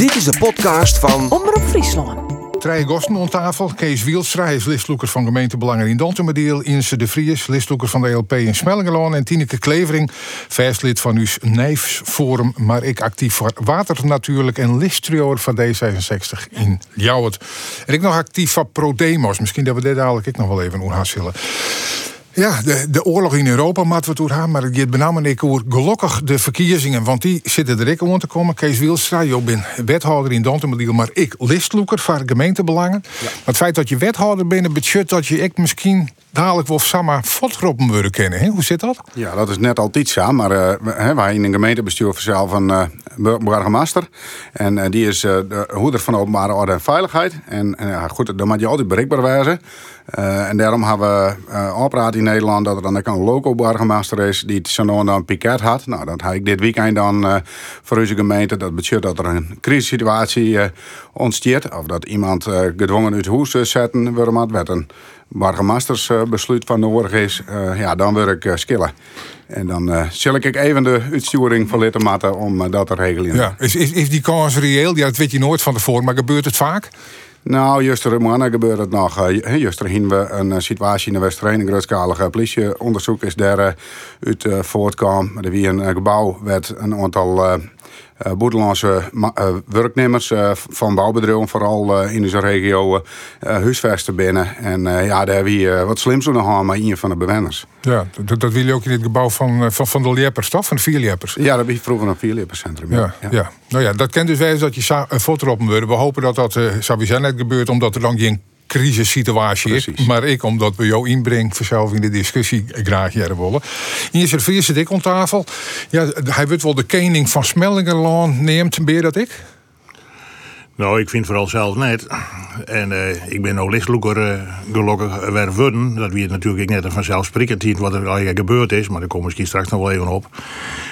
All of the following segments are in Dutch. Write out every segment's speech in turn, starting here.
Dit is de podcast van Omroep Friesland. Trije Gosten aan tafel. Kees Wielstra is listloeker van gemeentebelangen in Dantemerdeel. Inse de Vries, listloeker van de LP in Smellingeloon. En Tineke Klevering, vestlid van uw Nijfsforum. Maar ik actief voor Water natuurlijk. En listtrioer van D66 in Ljouwert. En ik nog actief van ProDemos. Misschien dat we dit dadelijk ik nog wel even hoe zullen. Ja, de, de oorlog in Europa moeten we gaan, maar gaat benamelijk ik over gelukkig de verkiezingen, want die zitten er ik om te komen. Kees Wielstra, je bent wethouder in Dantemodiel, maar ik listloeker voor gemeentebelangen. Ja. Maar het feit dat je wethouder bent, betekent dat je ik misschien dadelijk wel samen fotgroepen willen kennen. Hoe zit dat? Ja, dat is net altijd zo, maar uh, wij in een gemeentebestuur zelf van uh, burgemeester. En uh, die is de hoeder van openbare orde en veiligheid. En goed, dan moet je altijd bereikbaar wezen. Uh, en daarom hebben we uh, in Nederland dat er dan een local burgemeester is die het dan piket had. Nou, dat heb ik dit weekend dan uh, voor onze gemeente. Dat betekent dat er een crisissituatie ontstaat. Of dat iemand gedwongen uit huis zetten wordt. Werd een burgemeestersbesluit van nodig is. ja, dan word ik skillen. En dan zal ik even de uitsturing van lidmaten om dat te regelen. Ja, is, is, is die kans reëel? Ja, dat weet je nooit van tevoren, maar gebeurt het vaak? Nou, juster mannen gebeurt het nog. Uh, juster we een uh, situatie in de Westereen, een grootschalig politieonderzoek is daar uh, uit voortkwam. Er wie een gebouw werd een aantal uh, buitenlandse uh, werknemers uh, van bouwbedrijven, vooral in deze regio, huisvesten binnen. En ja, daar hebben we wat slims doen gaan maar een van de bewoners. Ja, dat, dat wil je ook in het gebouw van, van, van de Leppers, toch? Van de Vierleppers? Ja, dat was vroeger een Vierlepperscentrum. Ja, ja. ja. Nou ja, dat kent dus wel dat je een foto op worden. We hopen dat dat sowieso net gebeurt, omdat er dan geen crisissituatie is. Maar ik, omdat we jou inbrengen, vanzelf in de discussie graag jaren willen. Hier zit zit ik om tafel. Ja, hij wordt wel de kening van Smellingenlaan neemt. Je dat ik? Nou, ik vind vooral zelf net. En uh, ik ben ook listloeker uh, gelukkig weer worden. Dat weet natuurlijk net vanzelfsprekend niet wat er eigenlijk gebeurd is. Maar daar kom misschien straks nog wel even op.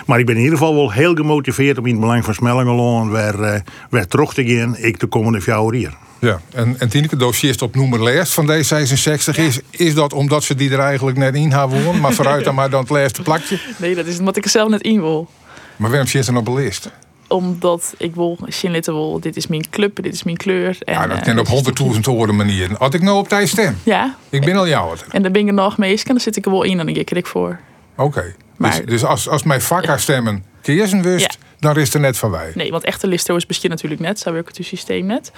Maar ik ben in ieder geval wel heel gemotiveerd om in het belang van Smellingelaan weer, uh, weer terug te gaan. Ik de komende vier hier. Ja, en, en Tineke, dossier op nummer lijst van D66. Is, is dat omdat ze die er eigenlijk net in hebben maar vooruit dan maar dan het laatste plakje? Nee, dat is omdat ik er zelf net in wil. Maar waarom zit ze op de lijst? Omdat ik wil, Shinlitten wil, dit is mijn club, dit is mijn kleur. En, ja, dat kan uh, op honderdduizend woorden manieren. Had ik nou op tijd stem? Ja. Ik ben al jou. En dan ben ik er nog mee, dan zit ik er wel in en dan kijk ik voor. Oké. Dus, dus, als, als mijn vak haar stemmen kiezen wist, dan is er net van wij. Nee, want echte listers bestaan natuurlijk net, zo werkt het systeem net.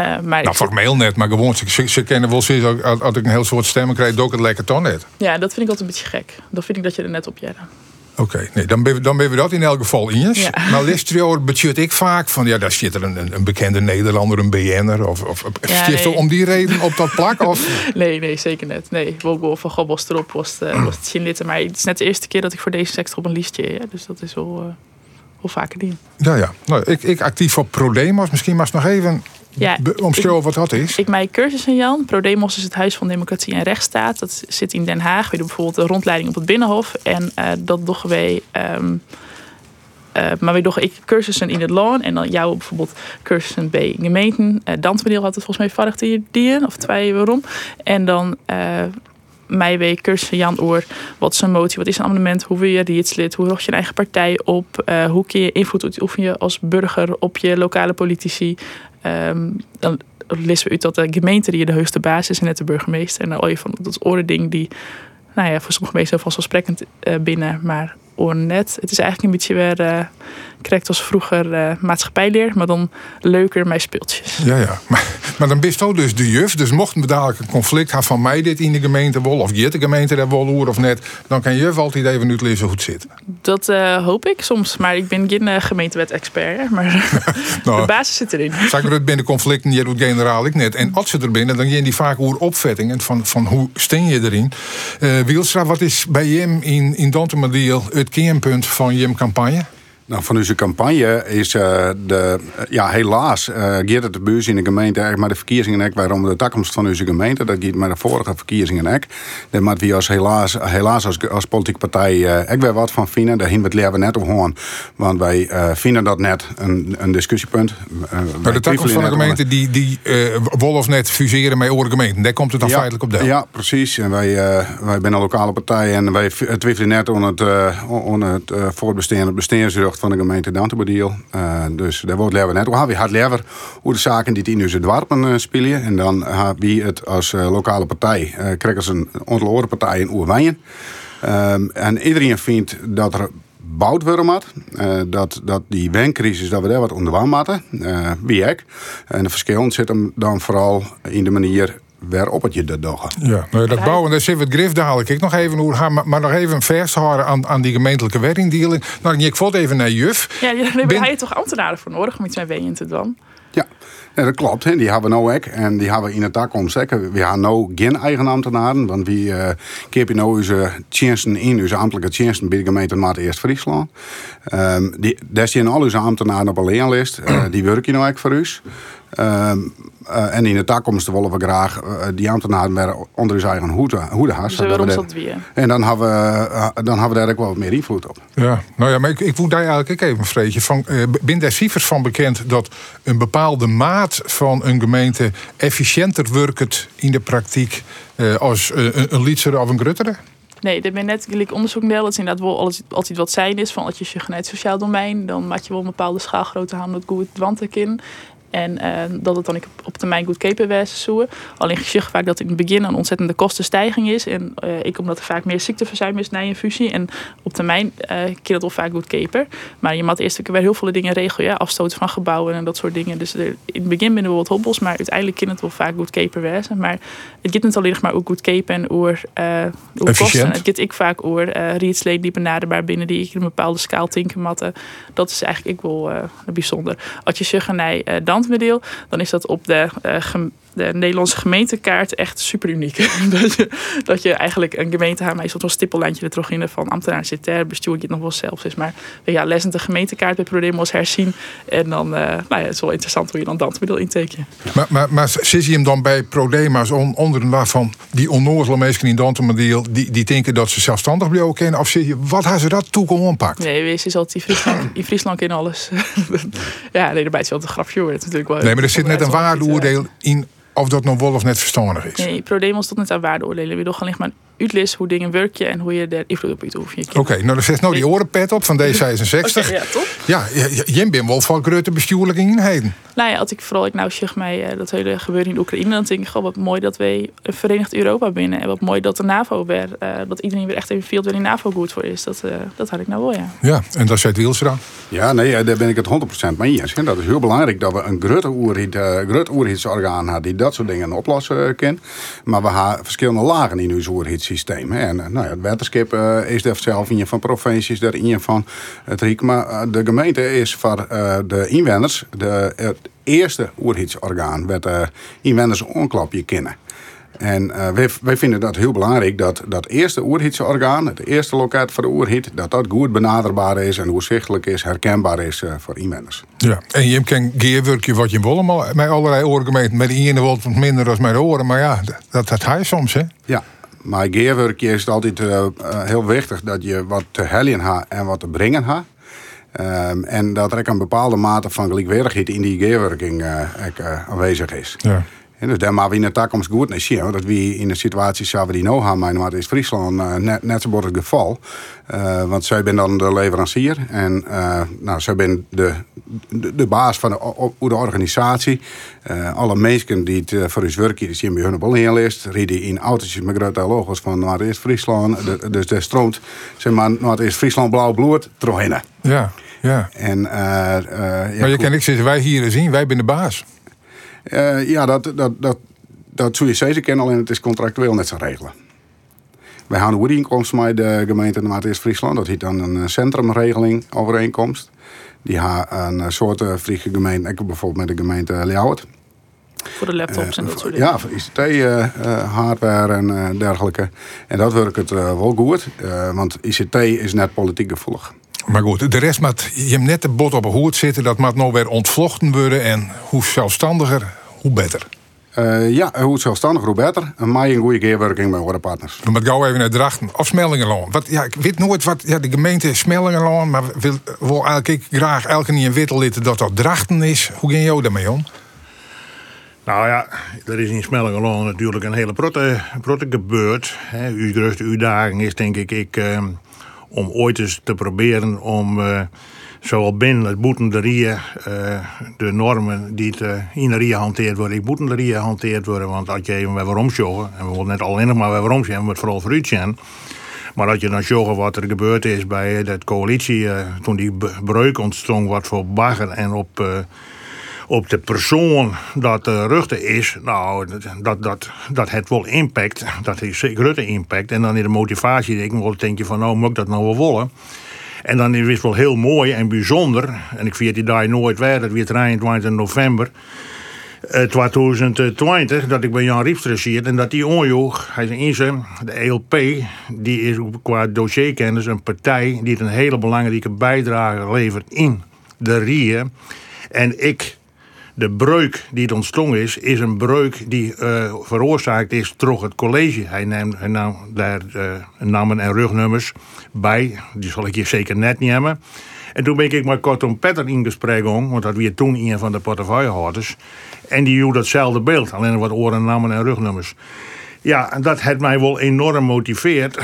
Uh, maar nou, formeel net, maar gewoon, ze, ze kennen wel zoiets, als ik een heel soort stemmen krijg, doe ik het lekker toch net. Ja, dat vind ik altijd een beetje gek. Dan vind ik dat je er net op jaren. Oké, nee, dan ben, we, dan ben we dat in elk geval in. Ja. Maar Listrio budget ik vaak van, ja, daar zit er een, een bekende Nederlander, een BN'er. Of, of ja, nee. om die reden op dat plak? Of? nee, nee, zeker net. Nee, Wogo van Gobos erop was, uh, was het Maar het is net de eerste keer dat ik voor deze sector op een lijstje. Ja, dus dat is wel, uh, wel vaker die. Ja, ja. Nou, ik, ik actief op ProDemos. Misschien maar nog even ja, Omschrijven wat dat is. Ik mijn cursus in Jan. ProDemos is het Huis van Democratie en Rechtsstaat. Dat zit in Den Haag. We doen bijvoorbeeld de rondleiding op het Binnenhof. En uh, dat doen wij... Um, uh, maar we doen ik cursussen in het loon. En dan jou bijvoorbeeld cursussen bij gemeenten. Uh, had het volgens mij varig die Of twee waarom. En dan... Uh, mij week cursussen Jan Oor. Wat is een motie? Wat is een amendement? Hoe wil je lid? Hoe rocht je een eigen partij op? Uh, hoe kun je invloed uitoefenen als burger op je lokale politici? Um, dan lezen we uit dat de gemeente die de hoogste basis is en net de burgemeester. En dan al je van dat orde ding die, nou ja, voor sommige mensen vanzelfsprekend uh, binnen, maar net. Het is eigenlijk een beetje weer uh, correct als vroeger uh, maatschappijleer, maar dan leuker met speeltjes. Ja, ja. Maar, maar dan bist ook dus de juf. Dus mocht me dadelijk een conflict hebben van mij dit in de gemeente wil, of je de gemeente daar wil of net, dan kan juf altijd even nu lezen hoe het zit. Dat uh, hoop ik soms, maar ik ben geen gemeentewet-expert. Maar nou, de basis zit erin. Maar het binnen conflicten, je doet generaal ik net. En als ze er binnen, dan gaan die vaak hoe opvettingen van, van hoe steen je erin. Uh, Wielstra, wat is bij hem in, in Dantemadiel het kernpunt van je campagne? Nou, van onze campagne is uh, de, ja, helaas uh, gaat het de beurs in de gemeente eigenlijk maar de verkiezingen ek waarom de toekomst van onze gemeente. Dat gaat maar de vorige verkiezingen ek. Daar moeten we als helaas, helaas als, als politieke partij uh, ik weer wat van vinden. Daar we het net op hoorn. Want wij vinden dat net een, een discussiepunt. maar de toekomst van de gemeente die, die wil of net fuseren met andere gemeenten. Daar komt het dan feitelijk op deel. Ja, precies. En wij, wij zijn een lokale partij en wij twijfelen net om het, on het voortbestaan, het van de gemeente Dantebodiel. Uh, dus daar wordt lever net. We hebben hard lever hoe de zaken die in onze dwarpen uh, spelen. En dan hebben wie het als lokale partij, krijgen ze een andere partij in Oerwijnen. Um, en iedereen vindt dat er bouwd worden dat, dat die wencrisis, dat we daar wat onder moeten. Uh, wie ik. En de verschil zit hem dan vooral in de manier waarop het je dat doen. Ja, nou, dat bouwen, daar zit wat grif dadelijk. Ik nog even hoe, maar, maar nog even vasthouden aan, aan die gemeentelijke werkdeling. Nou, ik vond even naar juf. Ja, daar ben je toch ambtenaren voor nodig om iets mee ween te doen? Ja. Ja, dat klopt. Hè. Die hebben we nou ook. En die hebben we in het toekomst ook. We hebben nou geen eigen ambtenaren. Want we uh, kepen nou onze diensten in, onze ambtelijke diensten bij de gemeente Maat Eerst Friesland. Um, die, daar zijn al onze ambtenaren op een leenlijst. Uh, die werken nou ook voor ons. Um, uh, en in de toekomst willen we graag uh, die ambtenaren weer onder hun eigen hoede, hoede. Dus dat weer. En dan hebben, we, uh, dan hebben we daar ook wel wat meer invloed op. Ja, nou ja, maar ik, ik moet daar eigenlijk even een vreetje van. ben daar cijfers van bekend dat een bepaalde maat van een gemeente efficiënter werkt in de praktijk als een, een Lietser of een Grutteren? Nee, dat ben net gelijk onderzoek deel. Dat is inderdaad wel altijd wat zijn is. Van als je je het sociaal domein, dan maak je wel een bepaalde schaalgrootte aan dat goed dwanten in. En uh, dat het dan op termijn goed kepenwijze zoeken. Alleen je vaak dat in het begin een ontzettende kostenstijging is. En uh, ik omdat er vaak meer ziekteverzuim is na een fusie. En op termijn uh, dat al vaak goed keper. Maar je moet eerst weer heel veel dingen regelen. Ja? Afstoten van gebouwen en dat soort dingen. Dus er, in het begin binnen we wat hobbels. Maar uiteindelijk kan het wel vaak goed wijzen. Maar het gaat niet alleen maar ook goed kepen en oor, uh, kosten. Het gaat ik vaak oor uh, rietsleen die benaderbaar binnen die ik een bepaalde schaal tinken matten. Dat is eigenlijk ik wel bijzonder. Als je zegt naar dan dan is dat op de, uh, de Nederlandse gemeentekaart echt super uniek. dat, je, dat je eigenlijk een gemeente haar meestal een stippellijntje er terug in van ambtenaar zit er, bestuur je het nog wel zelf is. Maar ja, lesend de gemeentekaart bij Prodemos herzien. En dan, uh, nou ja, het is wel interessant hoe je dan Dantmiddel inteken. Ja. Maar, maar, maar zit je hem dan bij Prodema's on, onder waarvan die onnozele mensen in Dantmiddel die, die denken dat ze zelfstandig blijven kennen? Of zit je, wat hebben ze dat toekomst oppakt? Nee, wees is altijd in Friesland, in Friesland in alles. ja, nee, daarbij is wel de grapje hoor. natuurlijk wel. Nee, maar er zit net een waardeoordeel in of dat nog wel of net verstandig is. Nee, ProDemos tot net aan waardeoordelen. We doen alleen maar uitlis hoe dingen werken en hoe je er invloed op je Oké, nou dan zet nou die orenpet op van D66. okay, ja, top. Ja, jij bent wel van grote bestuurlijke eenheden. Nou ja, als ik vooral ik nou zeg mij uh, dat hele gebeuren in Oekraïne, dan denk ik gewoon wat mooi dat wij een verenigd Europa binnen en wat mooi dat de NAVO weer, uh, dat iedereen weer echt even veel waar die NAVO goed voor is. Dat, uh, dat had ik nou wel, ja. Ja, en dat zei Wielsra. Ja, nee, daar ben ik het 100% mee eens. En dat is heel belangrijk dat we een grote oerhit, oerhitsorgaan hebben die dat soort dingen oplossen kan. Maar we hebben verschillende lagen in oerhitsysteem. En nou ja, het wetenschap uh, is er zelf in van provincies, daar in van het Riek. Maar uh, de gemeente is voor de inwoners de, het eerste oerhitsorgaan waar de inwoners onklapje kennen. En uh, wij, wij, vinden dat heel belangrijk dat dat eerste oerhitsorgaan, het eerste loket voor de oerhit, dat dat goed benaderbaar is en doorzichtelijk is, herkenbaar is uh, voor inwoners. Ja, en je kan geerwerkje wat je wil, maar met allerlei oorgemeenten, met de ene wat minder dan met de oren, maar ja, dat, dat hij soms, hè? Ja, maar geerwerkje is altijd uh, heel wichtig dat je wat te hellen hebt en wat te brengen hebt. Um, en dat er een bepaalde mate van gelijkwaardigheid in die geerwerking uh, aanwezig is. Ja. En dus daar maar we in de toekomst goed zien. Dat we in de situatie zouden die nou maar is Friesland uh, net, net zo het geval. Uh, want zij ben dan de leverancier en uh, nou, zij ben de, de, de, baas van de, de organisatie. alle mensen die het voor hun werk die zien bij hun op lijst, rijden in autootjes met grote logos van Noord-Eerst Friesland. De, dus er stroomt zeg maar, Noord-Eerst Friesland blauw bloed terug Ja, ja. En, ja, maar je kan ik zeggen, wij hier zien, wij zijn de baas. Uh, ja, dat, dat, dat, dat zul je zeker kennen, alleen het is contractueel net zo regelen. Wij houden een inkomst met de gemeente Maat Friesland. Dat heet dan een eh, centrumregeling overeenkomst. Die heeft een eh, soort Friese gemeente, ik bijvoorbeeld met de gemeente Ljouwert. Voor de laptops en dat soort dingen. Ja, voor ICT-hardware en dergelijke. En dat werkt het wel goed, want ICT is net politiek gevoelig. Maar goed, de rest moet je net de bot op een hoed zitten. Dat moet nou weer ontvlochten worden. En hoe zelfstandiger, hoe beter. Uh, ja, hoe zelfstandiger, hoe beter. En mij een goede keerwerking met onze partners. Dan moet gauw even naar Drachten of Smellingenloon. Wat, ja, ik weet nooit wat ja, de gemeente Smellingenloon... maar wil, wil eigenlijk graag elke niet een witte dat dat Drachten is. Hoe ging jou daarmee om? Nou ja, er is in Smellingenloon natuurlijk een hele protte, protte gebeurd. Uw grootste uitdaging is denk ik... ik uh, om ooit eens te proberen om uh, zowel binnen het boeten de RIE, de normen die het in de RIE hanteerd worden, ik moeten de RIE hanteerd worden. Want als je even waarom sjoggen, en we willen net alleen nog maar waarom zien, we het vooral voor u zien. Maar dat je dan zorgen wat er gebeurd is bij de coalitie, toen die breuk ontstond, wat voor bagger en op op de persoon dat de Rutte is, nou, dat, dat, dat het wel impact. Dat heeft zeker Rutte impact. En dan in de motivatie denk ik wel, denk je van, nou, moet ik dat nou wel willen? En dan is het wel heel mooi en bijzonder. En ik vier die daar nooit weer, dat weer 23 november. 2020 eh, dat ik bij Jan Riepstra zie en dat die onjoeg, hij is in de ELP, die is qua dossierkennis een partij die een hele belangrijke bijdrage levert in de RIE. En ik de breuk die het is, is een breuk die uh, veroorzaakt is door het college. Hij neemt, nam daar uh, namen en rugnummers bij. Die zal ik hier zeker net niet hebben. En toen ben ik maar kort om Petter in gesprek om, want dat weer toen een van de portefeuillehouders. En die hield datzelfde beeld, alleen wat oren, namen en rugnummers. Ja, dat heeft mij wel enorm motiveerd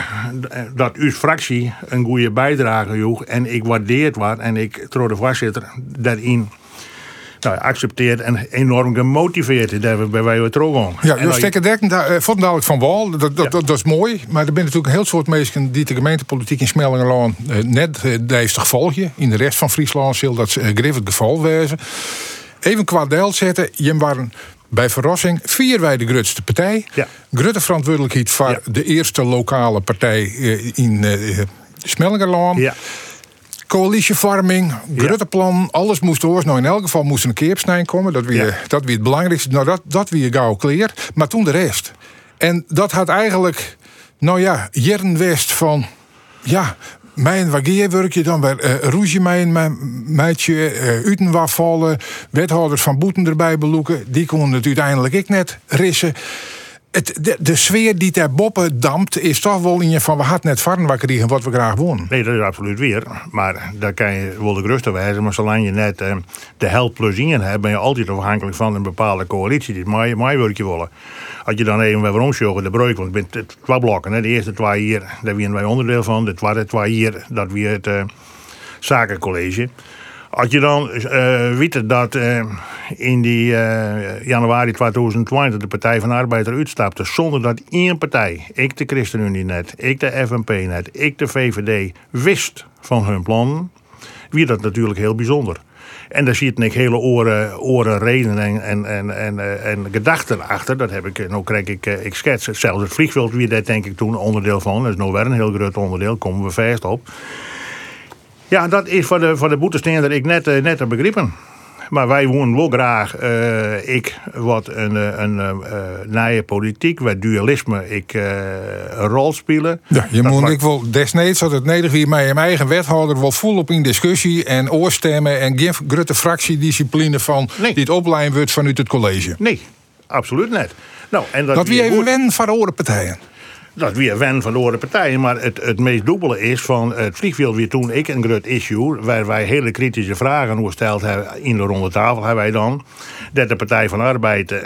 dat uw fractie een goede bijdrage joeg. En ik waardeer wat en ik, trouw de voorzitter, daarin nou, accepteert en enorm gemotiveerd. Daar bij wij het ook Ja, je stekken dekken, daar uh, vond dadelijk van wal. Dat, dat, dat, is mooi. Maar er zijn natuurlijk een heel soort mensen die de gemeentepolitiek in Smellingerland uh, net uh, deze volgen. In de rest van Friesland zal dat uh, het geval wezen. Even qua deel zetten. Je waren bij verrassing vier wij de grootste partij. Ja. Grote verantwoordelijkheid voor de eerste lokale partij in uh, Smellingerland. Ja coalitievorming, Grutteplan, alles moest door. Nou, in elk geval moest een keer komen. Dat weer, dat weer het belangrijkste. Nou, dat, dat weer gauw clear. Maar toen de rest. En dat had eigenlijk, nou ja, Jern West van, ja, mijn je dan bij uh, Roesje, mijn meidje, uh, Utenwafvallen, wethouders van Boeten erbij beloeken. Die konden het uiteindelijk ik net rissen het, de, sfeer die ter boppen dampt, is toch wel in je van we hadden net varren kregen wat we graag wonen. Nee, dat is absoluut weer. Maar daar kan je wel de rustig wijzen. Maar zolang je net eh, de helft plus in hebt, ben je altijd afhankelijk van een bepaalde coalitie die het mij werkje willen. Als je dan even weer rondzogen, de breuk, want het bent twee blokken. Hè. De eerste twee hier, daar zijn wij onderdeel van. De tweede twee hier, dat weer het uh, zakencollege. Als je dan uh, dat uh, in die uh, januari 2020 de Partij van de Arbeid eruit stapte zonder dat één partij, ik de ChristenUnie net, ik de FNP net, ik de VVD, wist van hun plannen, wie dat natuurlijk heel bijzonder. En daar zit een hele oren, oren redenen en, en, en, en, en gedachten achter. Dat heb ik, nou krijg ik, ik schets. Zelfs het vliegveld, wie daar denk ik toen onderdeel van. Dat is nou weer een heel groot onderdeel, komen we vast op. Ja, dat is voor de, voor de boetesteen dat ik net, uh, net heb begrepen. Maar wij wonen wel graag, uh, ik, wat een, eh, een uh, nieuwe politiek, waar dualisme ik een rol spelen. Ja, je moet ik wel desnoods dat het nederig wie mij mijn eigen wethouder wel vol in discussie en oorstemmen en geen grote fractiediscipline van die het opleiden wordt vanuit het college. Nee, absoluut net. Nou, en dat, dat wie even wennen van de partijen dat weer wen van de andere partijen. Maar het, het meest dubbele is van het vliegveld weer toen ik een groot issue... waar wij hele kritische vragen gesteld hebben in de ronde tafel... hebben wij dan dat de Partij van Arbeid uh,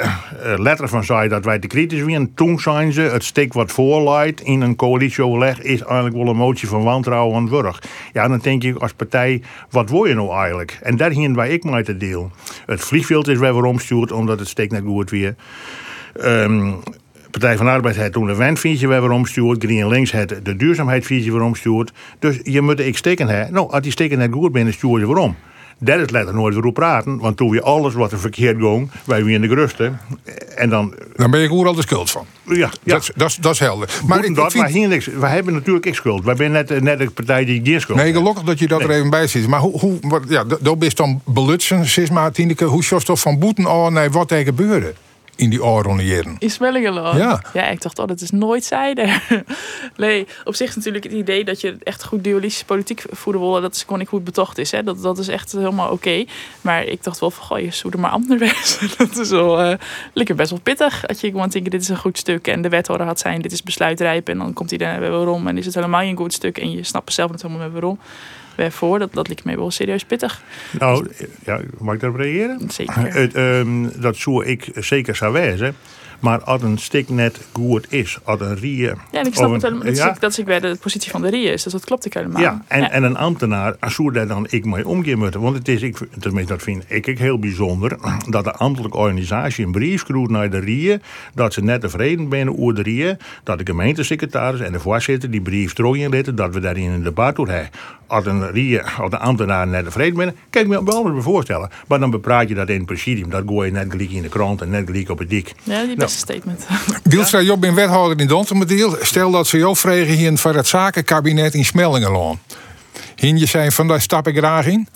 letter van zei dat wij te kritisch waren. Toen zijn ze het stik wat voorleidt in een coalitieoverleg... is eigenlijk wel een motie van wantrouwen aan burg. Ja, dan denk ik als partij, wat wil je nou eigenlijk? En daar hingen ik maar te deel. Het vliegveld is weer omstuurd omdat het stik net goed weer... Um, Partij van de Arbeid heeft toen de wendvisie weer omstuurd. Green Links heeft de duurzaamheidsvisie weer omstuurd. Dus je moet ik steken hebben. Nou, als die steken net goed binnen, stuur je waarom. Dat is letter nooit weer op praten. Want toen we alles wat er verkeerd ging, wij weer in de grusten. En dan... Dan ben je goed al de schuld van. Ja, ja. Dat, dat, is helder. Maar ik, dat, vind... hier niks. Wij hebben natuurlijk ik schuld. Wij zijn net, net de partij die geen schuld Nee, gelukkig dat je dat er even bij zit. Maar hoe, hoe wat, ja, dat is dan belutsen, Sisma, Tineke. Hoe je toch van boeten al naar wat er gebeurde? In die oren jaren. In Smellingenland? Ja. Ja, ik dacht, oh, dat is nooit zijde. nee, op zich natuurlijk het idee dat je echt goed dualistische politiek voeren wil, dat is gewoon niet goed betocht is. Hè. Dat, dat is echt helemaal oké. Maar ik dacht wel van, goh, je zoeder maar anders. dat is wel uh, lekker best wel pittig. Als je gewoon denkt, dit is een goed stuk en de wethouder had zijn, dit is besluitrijp en dan komt hij daar weer waarom en is het helemaal geen goed stuk en je snapt zelf niet helemaal waarom voor. Dat, dat lijkt mij wel serieus pittig. Nou, ja, mag ik daarop reageren? Zeker. Het, um, dat zou ik zeker zou wijzen. Maar als een stik net goed is, als een rie. Ja, en ik snap het helemaal. Ja, dat is ik bij de positie van de RIE is. Dus dat klopt ik helemaal. ja, en, en een ambtenaar, als zou daar dan ik mee omgaan moeten. Want het is, ik, tenminste dat vind ik, ik heel bijzonder, dat de ambtelijke organisatie een brief schreeuwt naar de RIE, dat ze net tevreden zijn over de RIE, dat de gemeentesecretaris en de voorzitter die brief terug inletten, dat we daarin een debat door hebben. Als een RIE, als de ambtenaar net tevreden zijn, kan ik me wel eens voorstellen. Maar dan bepraat je dat in het presidium, dat gooi je net gelijk in de krant en net gelijk op het dik. Ja, die Nou. beste statement. Wielstra Job ben wethouder in Dantemediel. Stel dat ze jou vregen hier voor het zakenkabinet in Smellingenloon. Hien je zijn van daar stap ik graag in.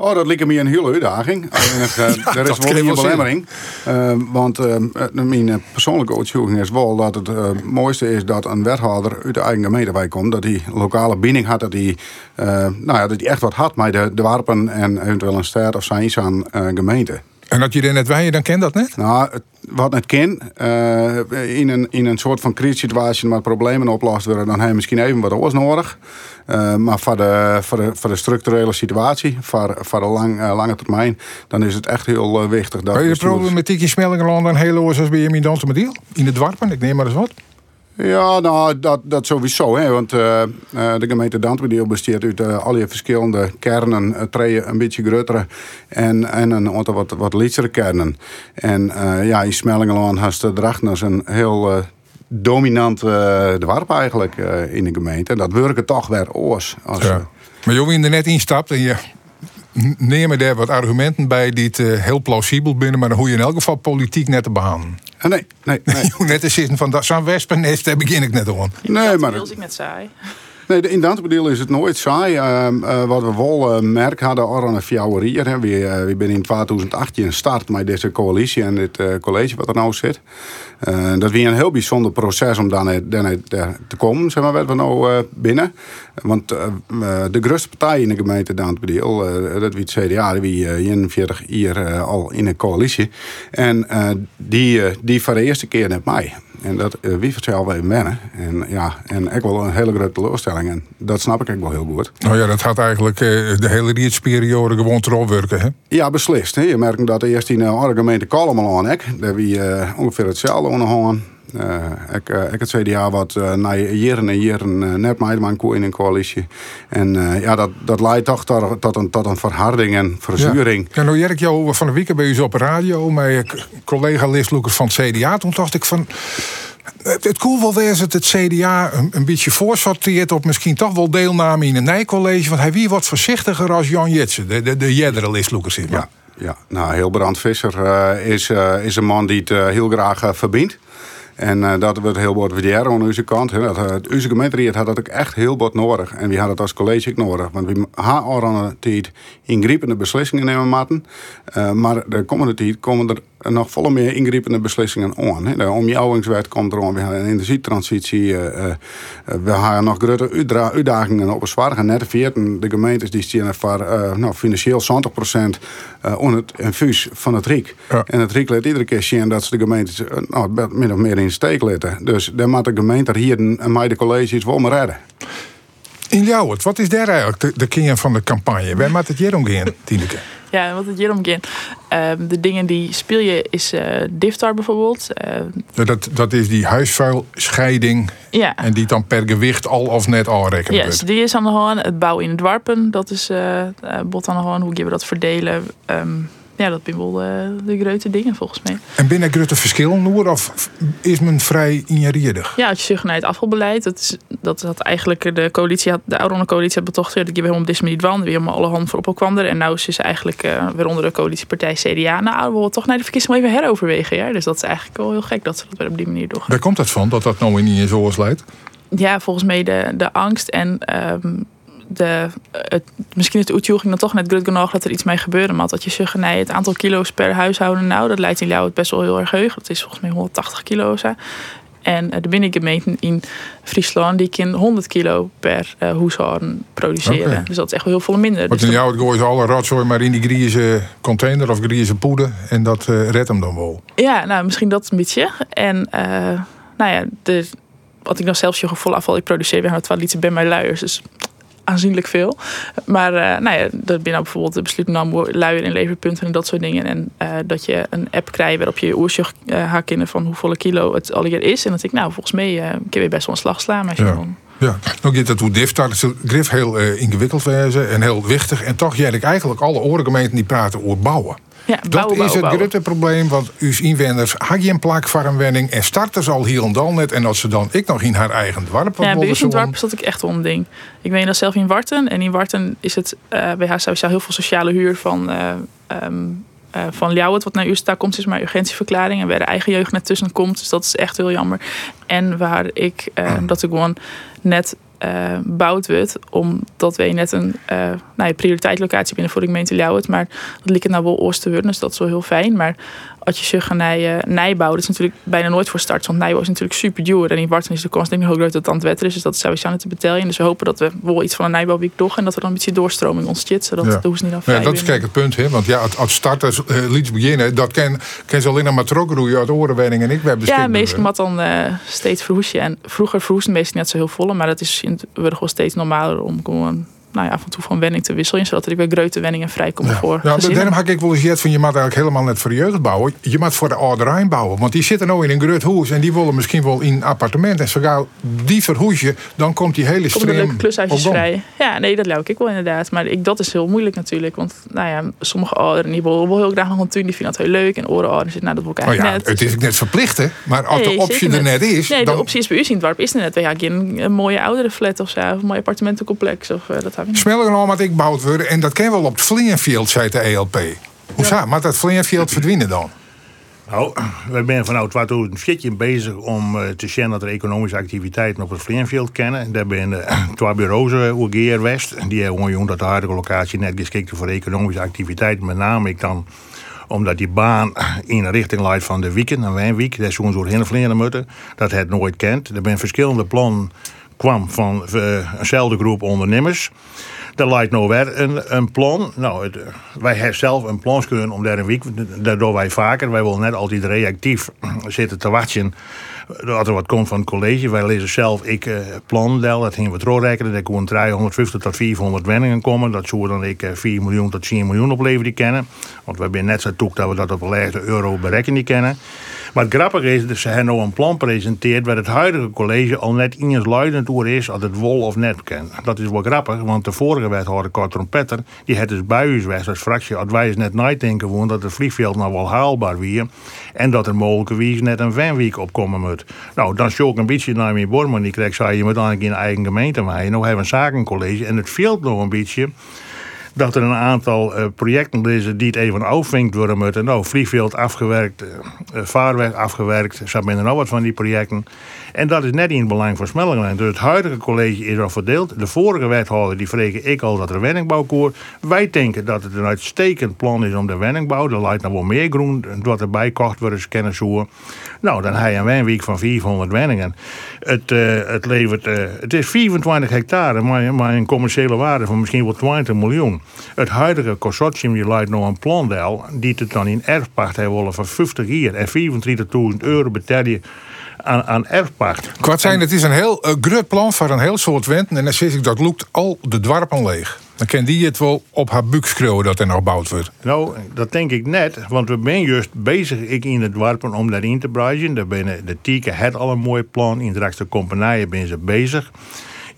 Oh, dat lijkt me een hele uitdaging. Alleen, eh, er is wel een belemmering. Eh, want eh, mijn persoonlijke overtuiging is wel dat het mooiste is dat een wethouder uit de eigen gemeente komt. Dat hij lokale binding had, dat hij, nou ja, dat hij echt wat had met de, de warpen en eventueel een stad of zijn aan gemeente. En dat je er net wij, dan kent dat net. Nou, wat het kan, eh, in, een, in een soort van crisissituatie waar problemen oplost worden, dan heb je misschien even wat oors nodig. Eh, maar voor de, voor, de, voor de structurele situatie, voor, voor de lang, eh, lange termijn, dan is het echt heel eh, wichtig dat Kan je de bestuurders- problematiek in Smellingenloon dan heel oors als bij in Dantemediel? In het Dwarpen, ik neem maar eens wat. Ja, nou, dat, dat sowieso. Hè, want de gemeente Dantwedeel bestaat uit al die verschillende kernen. Uh, twee een beetje grotere en, en een aantal wat, wat lichtere kernen. En ja, in Smellingelaan has de Drachtners een heel dominant eh dorp eigenlijk eh, in de gemeente. En dat werken toch weer oors. Als, Ja. Maar joh, wie er net instapt en je n- neem er daar wat argumenten bij die het eh, heel plausibel binnen, maar dan hoe je in elk geval politiek net te behandelen. eh, nee, nee. Je net te zitten van dat zo'n wespennest, daar begin ik net aan. nee dat maar wil ik net saai. Nee, in Dantebedeel is het nooit saai. Ehm, eh, wat we wel uh, merk hadden aan een fjouwerier. hè. We, eh, we zijn in 2018 gestart met deze coalitie en dit college wat er nou zit. Dat was een heel bijzonder proces om daar net- daar net, eh, te komen, zeg maar, wat we nou binnen. Want de grootste partij in de gemeente Dantebedeel, eh dat wie het CDA, die wie eh, 41 jaar eh, al in een coalitie. En die, die voor de eerste keer net mij. En dat uh, wie vanzelf even wennen. En ja, en ik wel een hele grote teleurstelling. En dat snap ik ook wel heel goed. Nou ja, dat gaat eigenlijk eh, de hele rietsperiode gewoon erop werken, hè? Ja, beslist. Hè. Je merkt dat eerst in uh, de gemeente Kalmel aan ik. Daar wie uh, ongeveer hetzelfde onderhouden. Ik, uh, ik het CDA wat uh, na jaren en jaren net meidman in een coalitie. En ja, dat, dat leidt toch tot, een, tot een verharding en verzuring. Ja, nou Jerk, jou van de week bij u op de radio, mijn collega Lisloeker van het CDA. Toen dacht ik van. Het, cool wel dat het CDA een, een beetje voorsorteert op misschien toch wel deelname in een Nijcollege. Want hij wie wat voorzichtiger als Jan Jetsen, de, de, de jeddere zeg maar. Ja, ja. nou, Hilbrand Visser uh, is, uh, is een man die het uh, heel graag verbindt. En uh, dat wordt heel wat waarderen aan onze kant. Dat, uh, onze gemeente had dat ook echt heel wat nodig. En we hadden het als college nodig. Want we hebben al de tijd ingrijpende beslissingen nemen. Uh, maar de komende tijd komen er nog volle meer ingrijpende beslissingen aan. Hè. De omjouwingswet komt eraan. We hebben een energietransitie. we hebben nog grote uitdagingen op een zware net 14 de gemeentes die staan voor nou, financieel 70% onder het infuus van het RIek. Ja. En het RIek laat iedere keer zien dat ze de gemeentes nou, min of meer in de steek laten. Dus daar moet de gemeente hier en mij de colleges wel maar redden. In Ljouwert, wat is daar eigenlijk de, de kern van de campagne? Waar maakt het hier om gaan, Tineke? Ja, wat het hier om gaat. Uh, de dingen die speel je is uh, Diftar bijvoorbeeld. Uh, ja, dat, dat is die huisvuilscheiding. Ja. En die dan per gewicht al of net aanrekenen Ja, yes, die is aan de hand. Het bouwen in het warpen, dat is uh, bot aan de hand. Hoe gaan we dat verdelen? Um, ja, dat wel de, de grote dingen volgens mij. En binnen grote verschillen Noor of is men vrij injariedig? Ja, als je zucht naar het afvalbeleid, dat is dat had eigenlijk de coalitie, had, de oude coalitie had betocht, dat je helemaal op dit manier wand, weer helemaal alle handen voorop kwam er. En nu is ze eigenlijk uh, weer onder de coalitiepartij CDA. Nou, we willen toch naar de verkiezingen even heroverwegen. Ja? Dus dat is eigenlijk wel heel gek dat ze dat weer op die manier doen. Waar komt dat van, dat dat nou niet in zoals leidt? Ja, volgens mij de, de angst en um, de, het, misschien is de uitjoeging dan toch net goed genoeg dat er iets mee gebeurde. Maar dat je zegt, nee, het aantal kilo's per huishouden, nou, dat leidt in Ljouwert best wel heel erg heug. Dat is volgens mij 180 kilo's. Hè. En de binnengemeenten in Friesland, die kunnen 100 kilo per uh, huishouden produceren. Okay. Dus dat is echt wel heel veel minder. Want dus in jou gooi je alle rotzooi maar in die Grieze container of Grieze poeder. En dat uh, redt hem dan wel. Ja, nou, misschien dat een beetje. En uh, nou ja, de, wat ik nog zelfs je gevoel afval, ik produceer weer 12 liter bij mijn luiers. Dus aanzienlijk veel. Maar uh, nou ja, dat binnen bijvoorbeeld de besluit nam luier in leverpunten en dat soort dingen. En uh, dat je een app krijgt waarop je je oersje uh, hakken van hoeveel kilo het alweer is. En dat ik, nou, volgens mij uh, kun je best wel een slag slaan. Als je Ja. gewoon... Ja, nou gaat het hoe dift dat is grif heel eh, ingewikkeld wezen en heel wichtig. En toch jij ik eigenlijk alle orengemeenten die praten over bouwen. Ja, Dat is het grote probleem, want uw inwoners hadden een plak voor een wenning en starten ze al hier en dan net. En als ze dan ik nog in haar eigen dorp Ja, bij ons in dorp is dat ik echt ding. Ik weet dat zelf in Warten. En in Warten is het eh, bij haar sowieso heel veel sociale huur van, ehm eh, van Ljouwert. Wat naar u daar komt is maar urgentieverklaring. En waar de eigen jeugd net tussen komt. Dus dat is echt heel jammer. En waar ik, eh, dat ik gewoon net eh bouwd werd. Omdat wij net een eh nou ja, prioriteitslocatie binnen voor de gemeente Ljouwert. Maar dat het nou wel oosten worden. Dus dat is wel heel fijn. Maar als je zegt naar uh, Nijbouw, dat is natuurlijk bijna nooit voor start. Want Nijbouw is natuurlijk super duur. En in Warten is de kans denk ik heel groot dat het aan het wetter is. Dus dat is sowieso niet te betalen. Dus we hopen dat we wel iets van een Nijbouwweek toch. En dat er dan een beetje doorstroming ontstaat. Zodat Ja. de hoes niet aan Ja, dat is kijk het punt, hè? want ja, als starters uh, liet beginnen, dat kan, kan ze alleen nog maar teruggroeien uit orenwenning en ik ben Ja, meestal dan eh, steeds verhoesje. En vroeger verhoesde meestal net zo heel volle. Maar dat is in het gewoon steeds normaler om gewoon nou ja, af en toe van wenning te wisselen. Zodat er weer grote wenningen vrijkomen voor Ja, gezinnen. daarom had ik wel eens van je moet eigenlijk helemaal net voor de jeugd bouwen. Je moet voor de ouderijn bouwen. Want die zitten nou in een groot huis en die willen misschien wel in een appartement. En zo gauw die verhoesje, dan komt die hele Komt er stream leuke klushuisjes vrij. Ja, nee, dat lijkt ik wel inderdaad. Maar ik, dat is heel moeilijk natuurlijk. Want nou ja, sommige ouderen die willen heel graag nog een tuin. Die vinden dat heel leuk. En oren ouderen zitten, nou dat wil ik Oh eigenlijk ja, net. het is net verplicht, hè? Maar als Nee, de optie er net is, Nee, dan de optie is bij u in het dorp is er net. Hebben geen een mooie oudere flat of zo. Of een mooi appartementencomplex. Of, eh, dat. Smeller nog wat ik bouwd worden. En dat kan wel op het Vleenfield, zei de ELP. Hoe zou maar dat Vleenfield verdwijnen dan? Nou, we zijn vanuit 2014 bezig om eh, te zien dat er economische activiteiten op het Vleenveld kennen. Daar uh, twee bureaus uh, UGR West. Die hebben gewoon dat de huidige locatie net geschikt is voor economische activiteiten. Met name ik dan omdat die baan in een richting leidt van de weekend, een wijnweek. Dat is zo'n soort hindervliegen moeten. Dat het nooit kent. Er zijn verschillende plannen kwam van uh, eenzelfde groep ondernemers. Er lijkt nou weer een, een plan. Nou, het, wij hebben zelf een plan kunnen om daar een week. Dat doen wij vaker. Wij willen net altijd reactief zitten te wachten. Dat er wat komt van het college. Wij lezen zelf ik uh, plan. Dat gingen we doorrekenen. Dat gewoon 350 tot 400 wenningen komen. Dat zou dan ik uh, 4 miljoen tot 10 miljoen opleveren die kennen. Want we zijn net zo toek dat we dat op een euro bereiken die kennen. Maar het grappige is dat ze hebben nou een plan presenteert waar het huidige college al net luidend door is als het wol of net kent. Dat is wel grappig, want de vorige wethouder, Kort Trompetter, die had dus bij u als fractie, als wij eens net nadenken dat het vliegveld nou wel haalbaar weer en dat er mogelijkerwijs net een vanweek opkomen moet. Nou, dan show ik een beetje naar mijn Borman, die krijgt, zei je moet eigenlijk in eigen gemeente maar Nou hebben we een zakencollege en het veelt nog een beetje dat er een aantal uh, projecten is die het even afvinkt worden moeten. Nou, vliegveld afgewerkt, uh, vaarweg afgewerkt. Zo zijn er nog wat van die projecten. En dat is net in het belang van. Dus het huidige college is al verdeeld. De vorige wethouder, die vreken ik al dat er wenningbouw koor. Wij denken dat het een uitstekend plan is om de wenningbouw. Er lijkt nog wel meer groen wat erbij kocht worden, zoeken. Nou, dan heb je een wenweek van 400 wenningen. Het, uh, het levert, het is 24 hectare, maar, maar een commerciële waarde van misschien wel 20 miljoen. Het huidige consortium die leidt nog een plandel die het dan in erfpacht hebben willen van 50 jaar en 24.000 euro betaal je aan, aan erfpacht. Kwart zijn, het is een heel uh, grut plan voor een heel soort wenten en dan zeg ik dat loopt al de dwarpen leeg. Dan kan die het wel op haar buik schreeuwen dat er nog gebouwd wordt. Nou, dat denk ik net, want we zijn juist bezig ik in het dwarpen om daarin te breien. Daar de Tieke het al een mooi plan, in de compagnieën ben ze bezig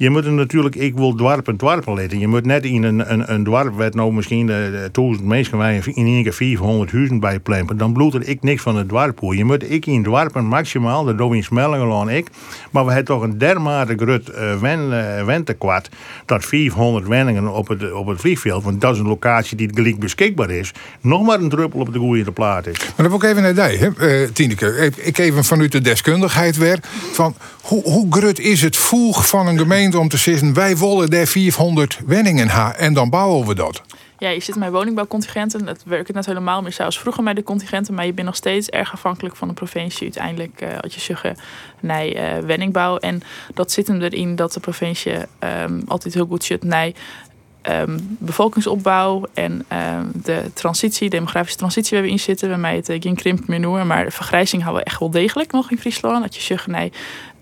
je moet er natuurlijk, ik wil dwarpen dwarpen letten. Je moet net in een, een, een dwarp, nou misschien de, duizend mensen wij in één keer 400 huizen bij plempen. Dan bloed er ik niks van het dwarpoer. Je moet ik in dwarpen maximaal, dat doen in Smellingelaan ik. Maar we hebben toch een dermate grut uh, wen, uh, wentekwart. Dat 400 wenningen op het, op het vliegveld, want dat is een locatie die gelijk beschikbaar is. Nog maar een druppel op de goede plaat is. Maar dan wil ik even naar die, hè, uh, Tineke. Ik even vanuit de deskundigheid weer. Van, hoe, hoe grut is het voeg van een gemeente om te zeggen... wij willen daar 400 wenningen ha en dan bouwen we dat. Ja, je zit met woningbouwcontingenten. Het werkt net helemaal meer zoals vroeger met de contingenten. Maar je bent nog steeds erg afhankelijk van de provincie. Uiteindelijk, uh, als je zeggen, nee, uh, wenningbouw. En dat zit hem erin dat de provincie um, altijd heel goed zit. Nee, um, bevolkingsopbouw en um, de transitie, demografische transitie waar we in zitten. Mij het uh, geen krimp meer noemen. Maar de vergrijzing houden we echt wel degelijk nog in Friesland. Dat je zegt, nee,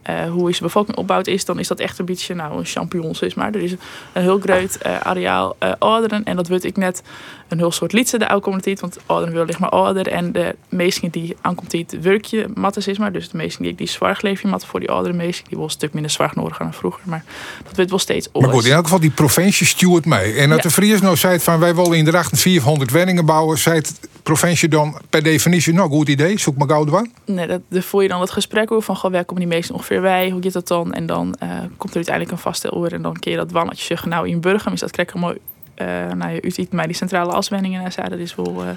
eh, hoe is de bevolking opgebouwd is, dan is dat echt een beetje nou, een champignon, zeg maar. Er is een heel groot uh, areaal uh, en dat weet ik net een heel soort liedse de oude communiteit, want ouderen wil ligt maar ouder en de meesten die aankomt die het werkje matten is maar, dus de meesten die die zwaar leefje matten voor die oudere meesten, die wel een stuk minder zwaar nodig dan vroeger, maar dat weet wel steeds Maar goed, in elk geval die provincie stuurt mee. En dat ja. de Vries nou zei van wij willen in de 400 woningen bouwen, zei het provincie dan per definitie nou goed idee, zoek maar gauw aan? Nee, dat, dan voer je dan het gesprek over van goh, waar komen die meesten ongeveer wij, hoe gaat dat dan? En dan uh, komt er uiteindelijk een vaste oor en dan keer je dat wannetje nou in Burgum is dat krijg mooi. Uh, nou, u ziet mij die centrale aswenningen en zo, dat is wel. Uh,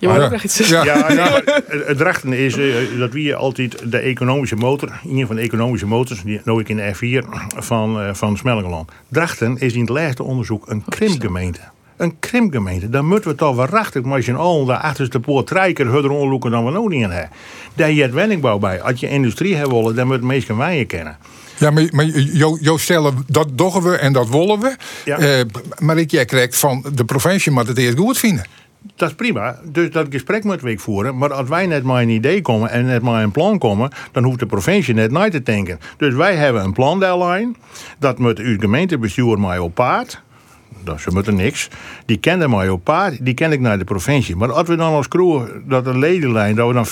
je maar, ook nog iets ja, ja, ja, het is uh, dat we altijd de economische motor, een van de economische motors, die nou ik in de F4 van, uh, van Smellingeland. Drachten is in het laatste onderzoek een krimpgemeente. Een krimpgemeente. Dan moeten we toch waarachtig maar je al de achterste poort trijker hudder onderzoeken dan we nog niet hebben. Daar je het wenningbouw bij. Als je industrie hebben willen, dan moet meestal wij kennen. Ja, maar, maar jou, stellen, dat doggen we en dat wollen we. Ja. Uh, maar ik, jij krijgt van de provincie maar het eerst goed vinden. Dat is prima. Dus dat gesprek moeten we voeren. Maar als wij net maar een idee komen en net maar een plan komen, dan hoeft de provincie net nooit te denken. Dus wij hebben een plan deadline. Dat moet uw gemeentebestuur mij op paard dat ze moeten niks. Die kende mij op paard, die ken ik naar de provincie. Maar als we dan als crew dat een ledenlijn, dat we dan